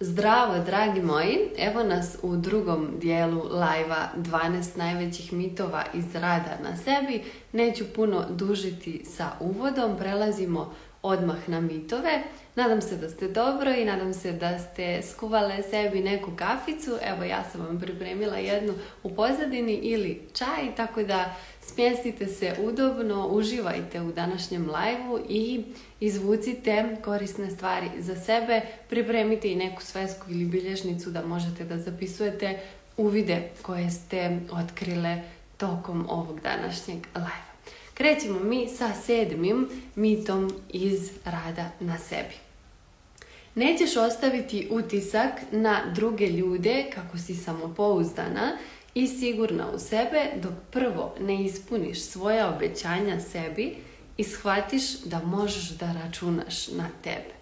Zdravo, dragi moji! Evo nas u drugom dijelu lajva 12 najvećih mitova iz rada na sebi. Neću puno dužiti sa uvodom, prelazimo odmah na mitove. Nadam se da ste dobro i nadam se da ste skuvale sebi neku kaficu. Evo ja sam vam pripremila jednu u pozadini ili čaj, tako da Smjestite se udobno, uživajte u današnjem live i izvucite korisne stvari za sebe. Pripremite i neku svesku ili bilježnicu da možete da zapisujete uvide koje ste otkrile tokom ovog današnjeg live. Krećemo mi sa sedmim mitom iz rada na sebi. Nećeš ostaviti utisak na druge ljude kako si samopouzdana, i sigurna u sebe dok prvo ne ispuniš svoja obećanja sebi i shvatiš da možeš da računaš na tebe.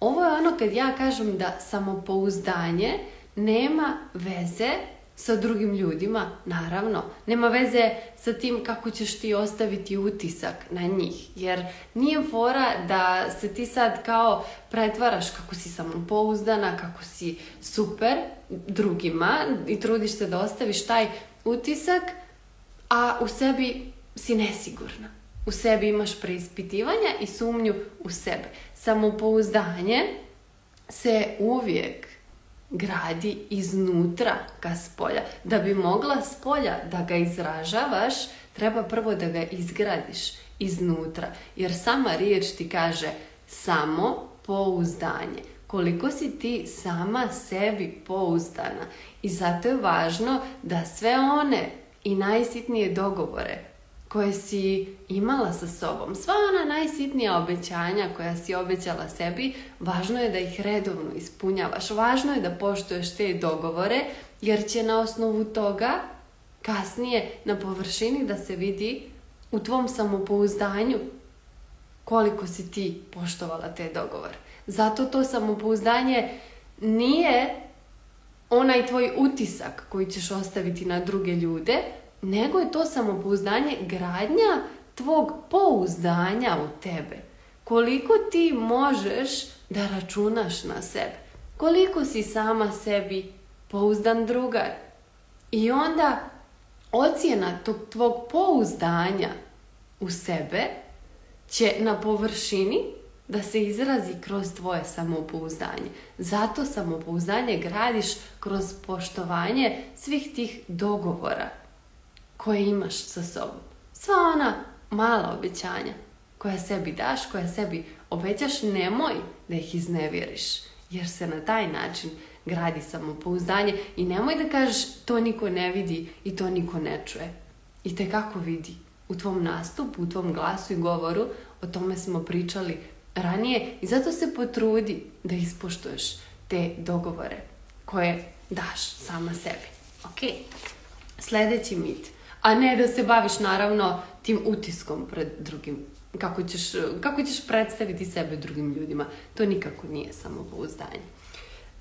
Ovo je ono kad ja kažem da samopouzdanje nema veze sa drugim ljudima, naravno. Nema veze sa tim kako ćeš ti ostaviti utisak na njih. Jer nije fora da se ti sad kao pretvaraš kako si samopouzdana, kako si super drugima i trudiš se da ostaviš taj utisak, a u sebi si nesigurna. U sebi imaš preispitivanja i sumnju u sebe. Samopouzdanje se uvijek gradi iznutra ka spolja. Da bi mogla spolja da ga izražavaš, treba prvo da ga izgradiš iznutra. Jer sama riječ ti kaže samo pouzdanje. Koliko si ti sama sebi pouzdana. I zato je važno da sve one i najsitnije dogovore koje si imala sa sobom. Sva ona najsitnija obećanja koja si obećala sebi, važno je da ih redovno ispunjavaš. Važno je da poštuješ te dogovore, jer će na osnovu toga kasnije na površini da se vidi u tvom samopouzdanju koliko si ti poštovala te dogovore. Zato to samopouzdanje nije onaj tvoj utisak koji ćeš ostaviti na druge ljude, nego je to samopouzdanje gradnja tvog pouzdanja u tebe. Koliko ti možeš da računaš na sebe. Koliko si sama sebi pouzdan drugar. I onda ocjena tog tvog pouzdanja u sebe će na površini da se izrazi kroz tvoje samopouzdanje. Zato samopouzdanje gradiš kroz poštovanje svih tih dogovora koje imaš sa sobom. Sva ona mala obećanja koja sebi daš, koja sebi obećaš, nemoj da ih iznevjeriš. Jer se na taj način gradi samopouzdanje i nemoj da kažeš to niko ne vidi i to niko ne čuje. I te kako vidi u tvom nastupu, u tvom glasu i govoru, o tome smo pričali ranije i zato se potrudi da ispoštuješ te dogovore koje daš sama sebi. Ok? Sljedeći mit a ne da se baviš naravno tim utiskom pred drugim. Kako ćeš, kako ćeš predstaviti sebe drugim ljudima. To nikako nije samopouzdanje.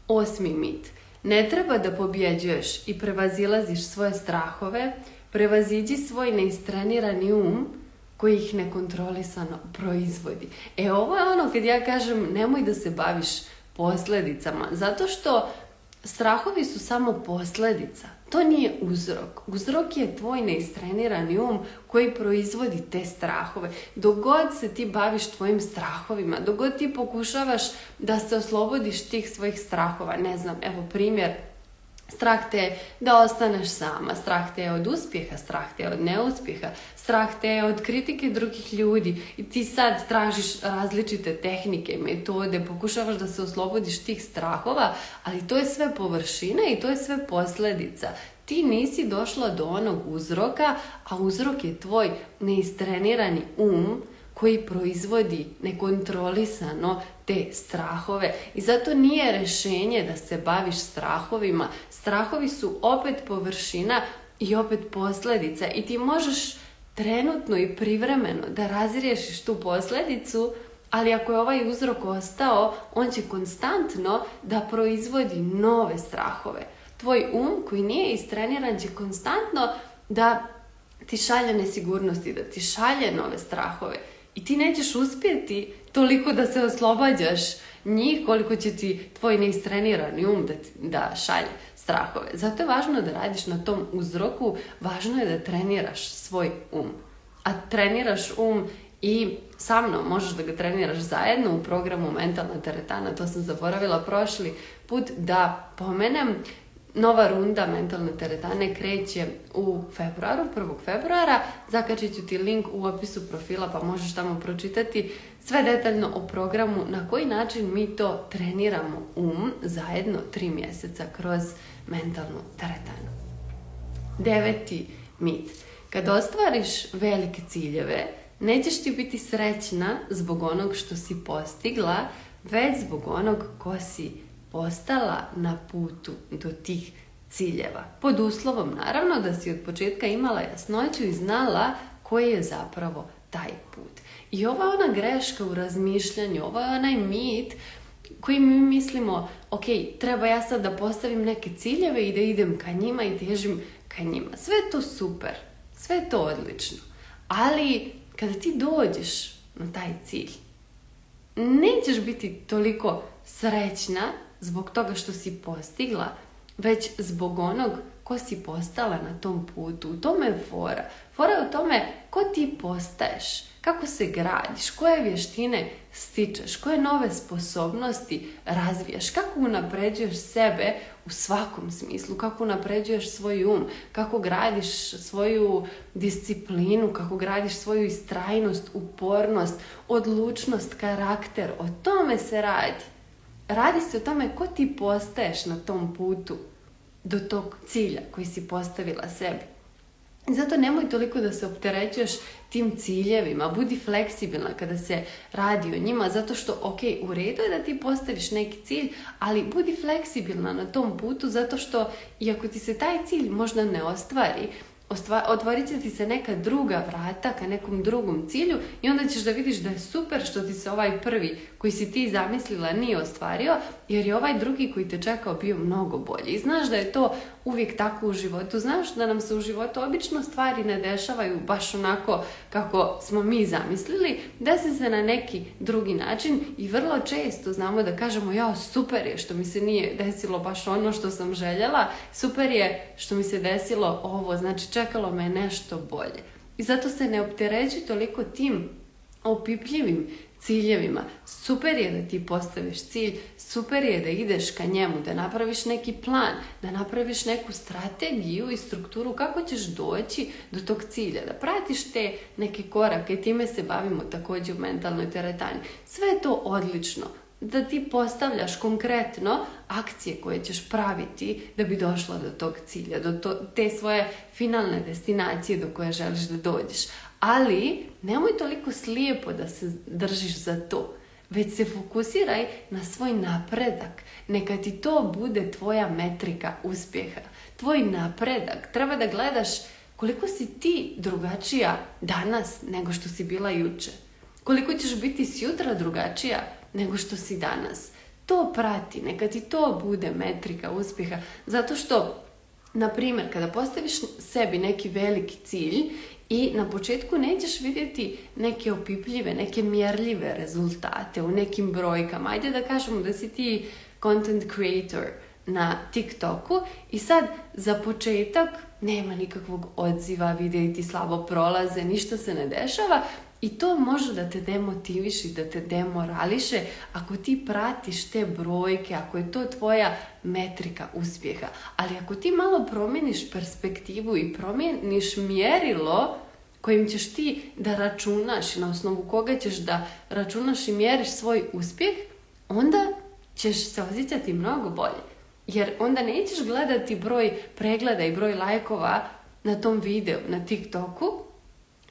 Osmi mit. Ne treba da pobjeđuješ i prevazilaziš svoje strahove, prevaziđi svoj neistrenirani um koji ih nekontrolisano proizvodi. E ovo je ono kad ja kažem nemoj da se baviš posledicama. zato što strahovi su samo posljedica to nije uzrok. Uzrok je tvoj neistrenirani um koji proizvodi te strahove. Dogod se ti baviš tvojim strahovima, dogod ti pokušavaš da se oslobodiš tih svojih strahova. Ne znam, evo primjer, Strah te je da ostaneš sama, strah te je od uspjeha, strah te je od neuspjeha, strah te je od kritike drugih ljudi i ti sad tražiš različite tehnike, metode, pokušavaš da se oslobodiš tih strahova, ali to je sve površina i to je sve posljedica ti nisi došla do onog uzroka, a uzrok je tvoj neistrenirani um koji proizvodi nekontrolisano te strahove. I zato nije rešenje da se baviš strahovima. Strahovi su opet površina i opet posledica. I ti možeš trenutno i privremeno da razriješiš tu posledicu, ali ako je ovaj uzrok ostao, on će konstantno da proizvodi nove strahove tvoj um koji nije istreniran će konstantno da ti šalje nesigurnosti, da ti šalje nove strahove. I ti nećeš uspjeti toliko da se oslobađaš njih koliko će ti tvoj neistrenirani um da, da šalje strahove. Zato je važno da radiš na tom uzroku, važno je da treniraš svoj um. A treniraš um i sa mnom možeš da ga treniraš zajedno u programu Mentalna teretana, to sam zaboravila prošli put da pomenem Nova runda mentalne teretane kreće u februaru, 1. februara. Zakačit ću ti link u opisu profila pa možeš tamo pročitati sve detaljno o programu, na koji način mi to treniramo um zajedno tri mjeseca kroz mentalnu teretanu. Deveti mit. Kad ostvariš velike ciljeve, nećeš ti biti srećna zbog onog što si postigla, već zbog onog ko si ostala na putu do tih ciljeva. Pod uslovom, naravno, da si od početka imala jasnoću i znala koji je zapravo taj put. I ova ona greška u razmišljanju, ova je onaj mit koji mi mislimo, ok, treba ja sad da postavim neke ciljeve i da idem ka njima i težim ka njima. Sve to super, sve je to odlično. Ali kada ti dođeš na taj cilj, nećeš biti toliko srećna zbog toga što si postigla, već zbog onog ko si postala na tom putu. U tome je fora. Fora je u tome ko ti postaješ, kako se gradiš, koje vještine stičeš, koje nove sposobnosti razvijaš, kako unapređuješ sebe u svakom smislu, kako unapređuješ svoj um, kako gradiš svoju disciplinu, kako gradiš svoju istrajnost, upornost, odlučnost, karakter. O tome se radi radi se o tome ko ti postaješ na tom putu do tog cilja koji si postavila sebi. Zato nemoj toliko da se opterećuješ tim ciljevima, budi fleksibilna kada se radi o njima, zato što, ok, u redu je da ti postaviš neki cilj, ali budi fleksibilna na tom putu, zato što, iako ti se taj cilj možda ne ostvari, otvorit će ti se neka druga vrata ka nekom drugom cilju i onda ćeš da vidiš da je super što ti se ovaj prvi koji si ti zamislila nije ostvario jer je ovaj drugi koji te čekao bio mnogo bolji. I znaš da je to uvijek tako u životu. Znaš da nam se u životu obično stvari ne dešavaju baš onako kako smo mi zamislili, desi se na neki drugi način i vrlo često znamo da kažemo ja super je što mi se nije desilo baš ono što sam željela, super je što mi se desilo ovo, znači čekalo me nešto bolje. I zato se ne optereći toliko tim opipljivim ciljevima. Super je da ti postaviš cilj, super je da ideš ka njemu, da napraviš neki plan, da napraviš neku strategiju i strukturu kako ćeš doći do tog cilja, da pratiš te neke korake, time se bavimo također u mentalnoj teretani. Sve je to odlično, da ti postavljaš konkretno akcije koje ćeš praviti da bi došla do tog cilja, do te svoje finalne destinacije do koje želiš da dođeš. Ali nemoj toliko slijepo da se držiš za to, već se fokusiraj na svoj napredak. Neka ti to bude tvoja metrika uspjeha, tvoj napredak. Treba da gledaš koliko si ti drugačija danas nego što si bila juče. Koliko ćeš biti sjutra drugačija nego što si danas. To prati, neka ti to bude metrika uspjeha, zato što, na primjer, kada postaviš sebi neki veliki cilj i na početku nećeš vidjeti neke opipljive, neke mjerljive rezultate u nekim brojkama. Ajde da kažemo da si ti content creator na TikToku i sad za početak nema nikakvog odziva, vidjeti slabo prolaze, ništa se ne dešava, i to može da te demotiviš i da te demorališe ako ti pratiš te brojke, ako je to tvoja metrika uspjeha. Ali ako ti malo promjeniš perspektivu i promjeniš mjerilo kojim ćeš ti da računaš i na osnovu koga ćeš da računaš i mjeriš svoj uspjeh, onda ćeš se osjećati mnogo bolje. Jer onda nećeš gledati broj pregleda i broj lajkova na tom videu, na TikToku,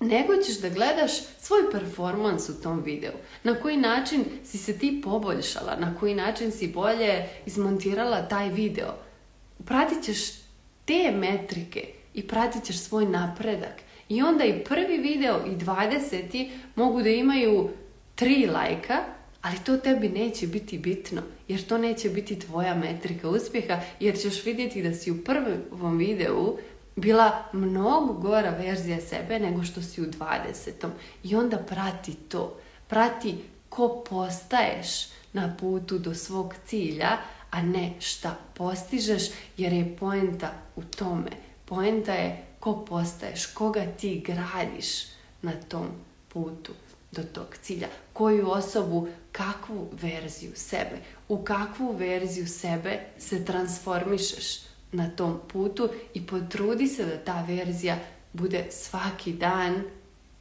nego ćeš da gledaš svoj performans u tom videu. Na koji način si se ti poboljšala, na koji način si bolje izmontirala taj video. Pratit ćeš te metrike i pratit ćeš svoj napredak. I onda i prvi video i 20. mogu da imaju tri lajka, ali to tebi neće biti bitno, jer to neće biti tvoja metrika uspjeha, jer ćeš vidjeti da si u prvom videu bila mnogo gora verzija sebe nego što si u 20. I onda prati to. Prati ko postaješ na putu do svog cilja, a ne šta postižeš, jer je poenta u tome. Poenta je ko postaješ, koga ti gradiš na tom putu do tog cilja. Koju osobu, kakvu verziju sebe, u kakvu verziju sebe se transformišeš na tom putu i potrudi se da ta verzija bude svaki dan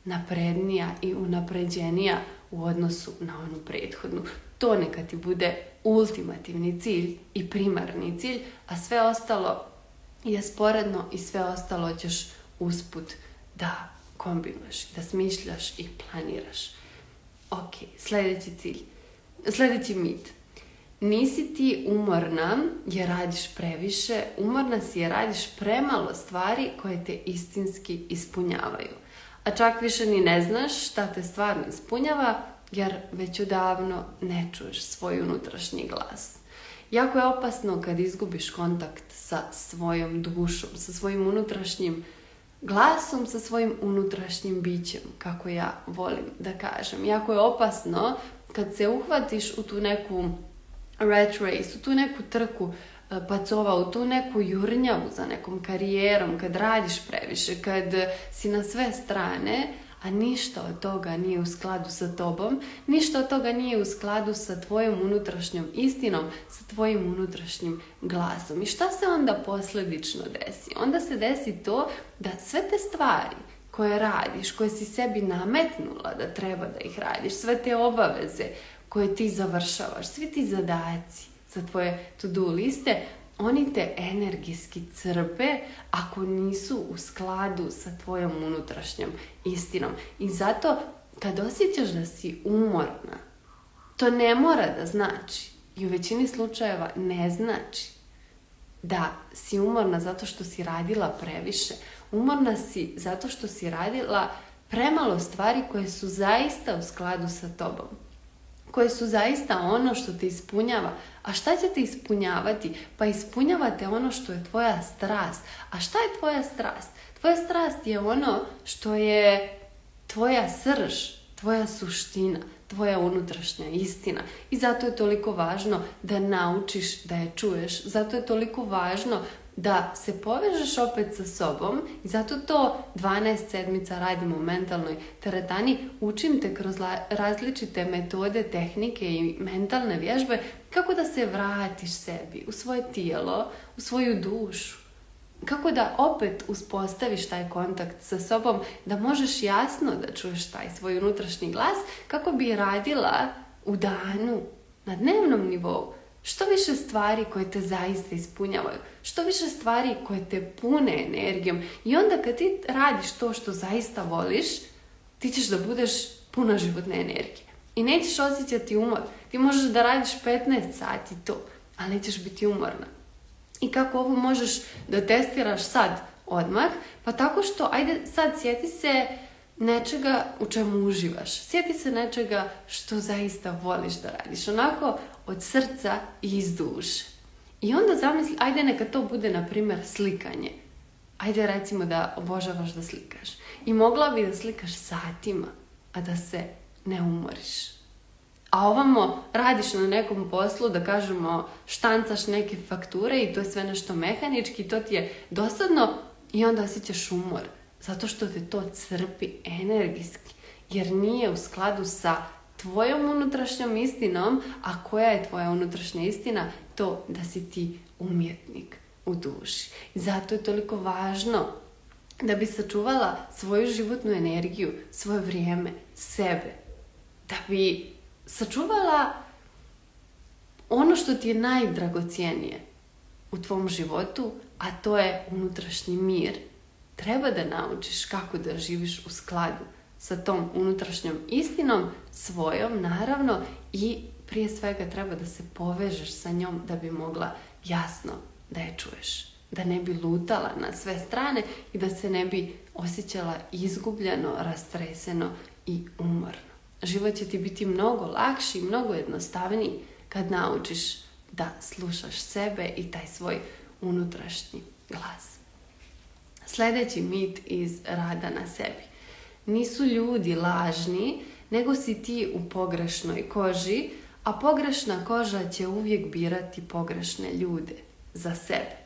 naprednija i unapređenija u odnosu na onu prethodnu. To neka ti bude ultimativni cilj i primarni cilj, a sve ostalo je sporedno i sve ostalo ćeš usput da kombinuješ, da smišljaš i planiraš. Ok, sljedeći cilj, sljedeći mit – nisi ti umorna jer radiš previše, umorna si jer radiš premalo stvari koje te istinski ispunjavaju. A čak više ni ne znaš šta te stvarno ispunjava jer već odavno ne čuješ svoj unutrašnji glas. Jako je opasno kad izgubiš kontakt sa svojom dušom, sa svojim unutrašnjim glasom, sa svojim unutrašnjim bićem, kako ja volim da kažem. Jako je opasno kad se uhvatiš u tu neku rat race, u tu neku trku pacova, e, u tu neku jurnjavu za nekom karijerom, kad radiš previše, kad si na sve strane, a ništa od toga nije u skladu sa tobom, ništa od toga nije u skladu sa tvojom unutrašnjom istinom, sa tvojim unutrašnjim glasom. I šta se onda posljedično desi? Onda se desi to da sve te stvari koje radiš, koje si sebi nametnula da treba da ih radiš, sve te obaveze, koje ti završavaš, svi ti zadaci za tvoje to-do liste, oni te energijski crpe ako nisu u skladu sa tvojom unutrašnjom istinom. I zato kad osjećaš da si umorna, to ne mora da znači i u većini slučajeva ne znači da si umorna zato što si radila previše. Umorna si zato što si radila premalo stvari koje su zaista u skladu sa tobom koje su zaista ono što te ispunjava. A šta će te ispunjavati? Pa ispunjavate ono što je tvoja strast. A šta je tvoja strast? Tvoja strast je ono što je tvoja srž, tvoja suština, tvoja unutrašnja istina. I zato je toliko važno da naučiš da je čuješ. Zato je toliko važno da se povežeš opet sa sobom i zato to 12 sedmica radimo u mentalnoj teretani, učim te kroz različite metode, tehnike i mentalne vježbe kako da se vratiš sebi, u svoje tijelo, u svoju dušu. Kako da opet uspostaviš taj kontakt sa sobom, da možeš jasno da čuješ taj svoj unutrašnji glas, kako bi radila u danu, na dnevnom nivou. Što više stvari koje te zaista ispunjavaju, što više stvari koje te pune energijom i onda kad ti radiš to što zaista voliš, ti ćeš da budeš puna životne energije. I nećeš osjećati umor. Ti možeš da radiš 15 sati to, ali nećeš biti umorna. I kako ovo možeš da testiraš sad, odmah? Pa tako što, ajde sad sjeti se nečega u čemu uživaš. Sjeti se nečega što zaista voliš da radiš. Onako od srca i iz duše. I onda zamisli, ajde neka to bude, na primjer, slikanje. Ajde recimo da obožavaš da slikaš. I mogla bi da slikaš satima, a da se ne umoriš. A ovamo radiš na nekom poslu, da kažemo, štancaš neke fakture i to je sve nešto mehanički, to ti je dosadno i onda osjećaš umor. Zato što te to crpi energijski. Jer nije u skladu sa tvojom unutrašnjom istinom, a koja je tvoja unutrašnja istina? To da si ti umjetnik u duši. Zato je toliko važno da bi sačuvala svoju životnu energiju, svoje vrijeme, sebe. Da bi sačuvala ono što ti je najdragocijenije u tvom životu, a to je unutrašnji mir treba da naučiš kako da živiš u skladu sa tom unutrašnjom istinom, svojom naravno i prije svega treba da se povežeš sa njom da bi mogla jasno da je čuješ. Da ne bi lutala na sve strane i da se ne bi osjećala izgubljeno, rastreseno i umorno. Život će ti biti mnogo lakši, i mnogo jednostavniji kad naučiš da slušaš sebe i taj svoj unutrašnji glas sljedeći mit iz rada na sebi. Nisu ljudi lažni, nego si ti u pogrešnoj koži, a pogrešna koža će uvijek birati pogrešne ljude za sebe.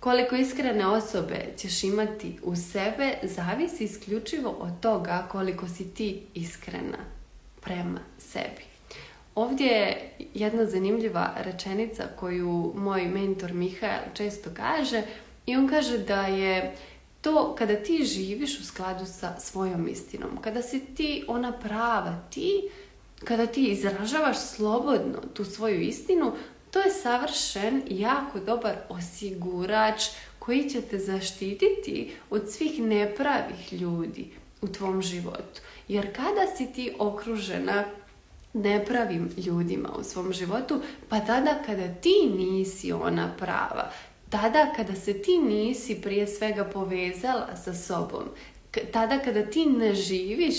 Koliko iskrene osobe ćeš imati u sebe zavisi isključivo od toga koliko si ti iskrena prema sebi. Ovdje je jedna zanimljiva rečenica koju moj mentor Mihael često kaže – i on kaže da je to kada ti živiš u skladu sa svojom istinom, kada si ti ona prava ti, kada ti izražavaš slobodno tu svoju istinu, to je savršen jako dobar osigurač koji će te zaštititi od svih nepravih ljudi u tvom životu. Jer kada si ti okružena nepravim ljudima u svom životu, pa tada kada ti nisi ona prava, tada kada se ti nisi prije svega povezala sa sobom, tada kada ti ne živiš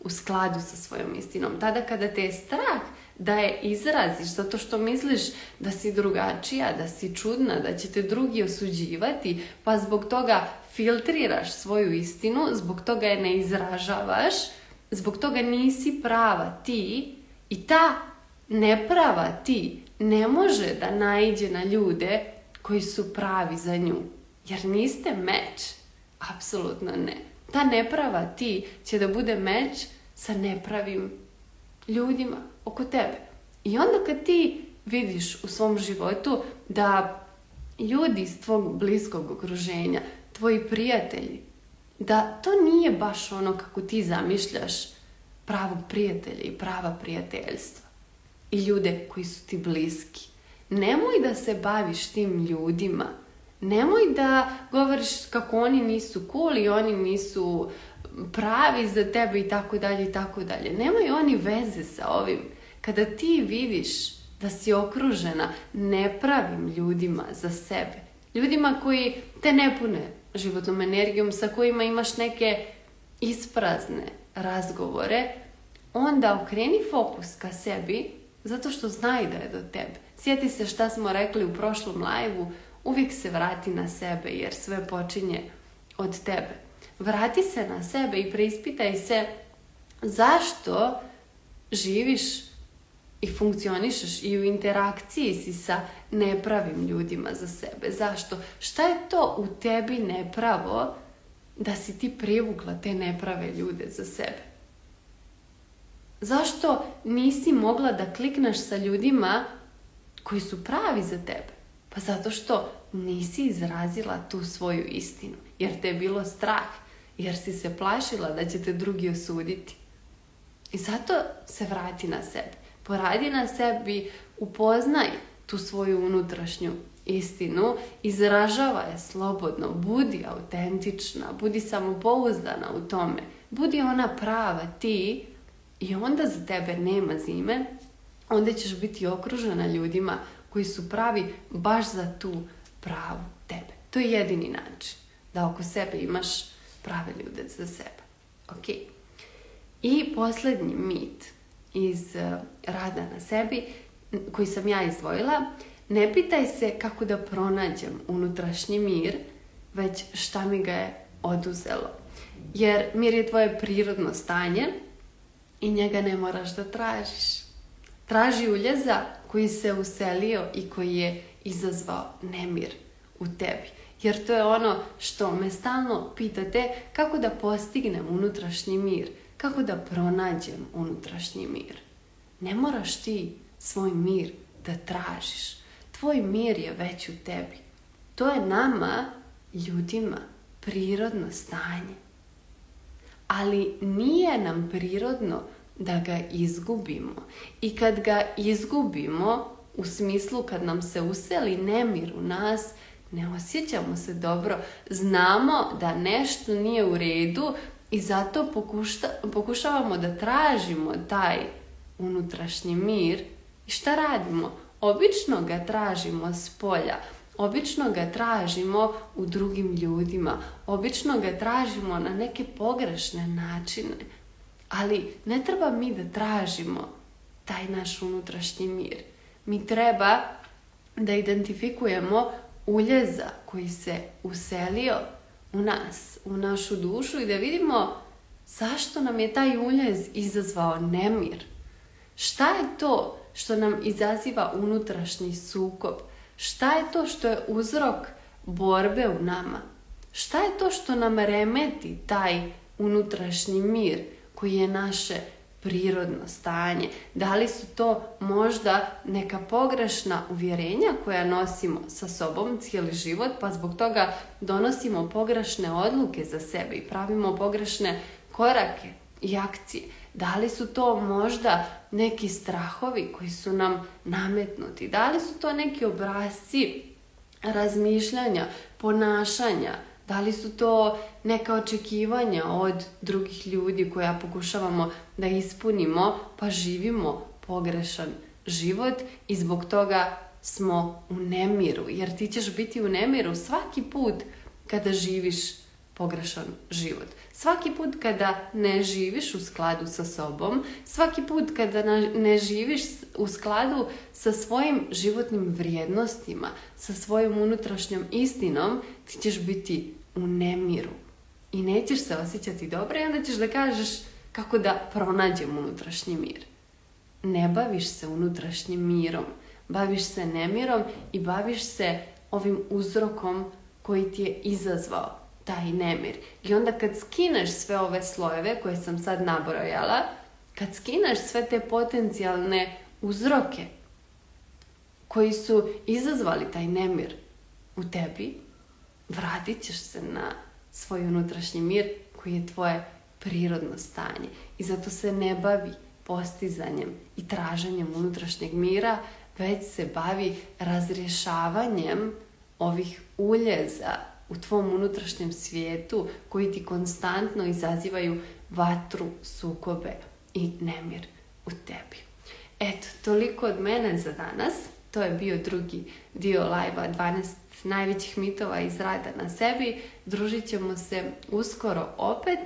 u skladu sa svojom istinom, tada kada te je strah da je izraziš zato što misliš da si drugačija, da si čudna, da će te drugi osuđivati, pa zbog toga filtriraš svoju istinu, zbog toga je ne izražavaš, zbog toga nisi prava ti i ta neprava ti ne može da naiđe na ljude koji su pravi za nju. Jer niste meč. Apsolutno ne. Ta neprava ti će da bude meč sa nepravim ljudima oko tebe. I onda kad ti vidiš u svom životu da ljudi iz tvog bliskog okruženja, tvoji prijatelji, da to nije baš ono kako ti zamišljaš pravog prijatelja i prava prijateljstva i ljude koji su ti bliski nemoj da se baviš tim ljudima. Nemoj da govoriš kako oni nisu cool oni nisu pravi za tebe i tako dalje i tako dalje. Nemaju oni veze sa ovim. Kada ti vidiš da si okružena nepravim ljudima za sebe, ljudima koji te ne pune životnom energijom, sa kojima imaš neke isprazne razgovore, onda okreni fokus ka sebi zato što znaj da je do tebe. Sjeti se šta smo rekli u prošlom lajvu, uvijek se vrati na sebe jer sve počinje od tebe. Vrati se na sebe i preispitaj se zašto živiš i funkcionišeš i u interakciji si sa nepravim ljudima za sebe. Zašto? Šta je to u tebi nepravo da si ti privukla te neprave ljude za sebe? Zašto nisi mogla da klikneš sa ljudima koji su pravi za tebe. Pa zato što nisi izrazila tu svoju istinu, jer te je bilo strah, jer si se plašila da će te drugi osuditi. I zato se vrati na sebe. Poradi na sebi, upoznaj tu svoju unutrašnju istinu, izražava je slobodno, budi autentična, budi samopouzdana u tome, budi ona prava ti i onda za tebe nema zime, onda ćeš biti okružena ljudima koji su pravi baš za tu pravu tebe. To je jedini način da oko sebe imaš prave ljude za sebe. Ok? I posljednji mit iz e, rada na sebi koji sam ja izdvojila, ne pitaj se kako da pronađem unutrašnji mir, već šta mi ga je oduzelo. Jer mir je tvoje prirodno stanje i njega ne moraš da tražiš. Traži uljeza koji se uselio i koji je izazvao nemir u tebi. Jer to je ono što me stalno pitate kako da postignem unutrašnji mir, kako da pronađem unutrašnji mir. Ne moraš ti svoj mir da tražiš. Tvoj mir je već u tebi. To je nama, ljudima, prirodno stanje. Ali nije nam prirodno da ga izgubimo. I kad ga izgubimo, u smislu kad nam se useli nemir u nas, ne osjećamo se dobro, znamo da nešto nije u redu i zato pokušavamo da tražimo taj unutrašnji mir. I šta radimo? Obično ga tražimo s polja, obično ga tražimo u drugim ljudima, obično ga tražimo na neke pogrešne načine. Ali ne treba mi da tražimo taj naš unutrašnji mir. Mi treba da identifikujemo uljeza koji se uselio u nas, u našu dušu i da vidimo zašto nam je taj uljez izazvao nemir. Šta je to što nam izaziva unutrašnji sukob? Šta je to što je uzrok borbe u nama? Šta je to što nam remeti taj unutrašnji mir? koji je naše prirodno stanje. Da li su to možda neka pogrešna uvjerenja koja nosimo sa sobom cijeli život, pa zbog toga donosimo pogrešne odluke za sebe i pravimo pogrešne korake i akcije. Da li su to možda neki strahovi koji su nam nametnuti? Da li su to neki obrazci razmišljanja, ponašanja, da li su to neka očekivanja od drugih ljudi koja pokušavamo da ispunimo, pa živimo pogrešan život i zbog toga smo u nemiru, jer ti ćeš biti u nemiru svaki put kada živiš pogrešan život. Svaki put kada ne živiš u skladu sa sobom, svaki put kada ne živiš u skladu sa svojim životnim vrijednostima, sa svojom unutrašnjom istinom, ti ćeš biti u nemiru i nećeš se osjećati dobro i onda ćeš da kažeš kako da pronađem unutrašnji mir. Ne baviš se unutrašnjim mirom, baviš se nemirom i baviš se ovim uzrokom koji ti je izazvao taj nemir. I onda kad skineš sve ove slojeve koje sam sad nabrojala, kad skineš sve te potencijalne uzroke koji su izazvali taj nemir u tebi, vratit ćeš se na svoj unutrašnji mir koji je tvoje prirodno stanje. I zato se ne bavi postizanjem i traženjem unutrašnjeg mira, već se bavi razrješavanjem ovih uljeza u tvom unutrašnjem svijetu koji ti konstantno izazivaju vatru, sukobe i nemir u tebi. Eto, toliko od mene za danas. To je bio drugi dio live 12 najvećih mitova iz rada na sebi. Družit ćemo se uskoro opet,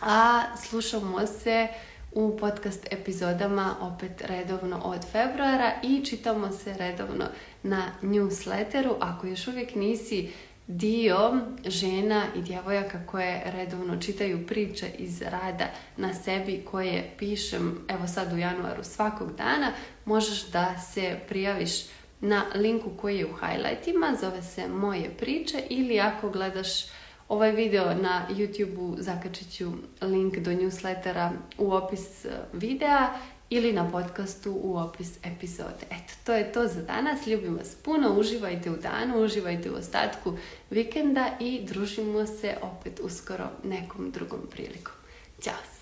a slušamo se u podcast epizodama opet redovno od februara i čitamo se redovno na newsletteru. Ako još uvijek nisi dio žena i djevojaka koje redovno čitaju priče iz rada na sebi koje pišem evo sad u januaru svakog dana možeš da se prijaviš na linku koji je u highlightima zove se moje priče ili ako gledaš ovaj video na YouTube-u zakačit ću link do newslettera u opis eh, videa ili na podcastu u opis epizode. Eto, to je to za danas. Ljubim vas puno, uživajte u danu, uživajte u ostatku vikenda i družimo se opet uskoro nekom drugom prilikom. Ćao!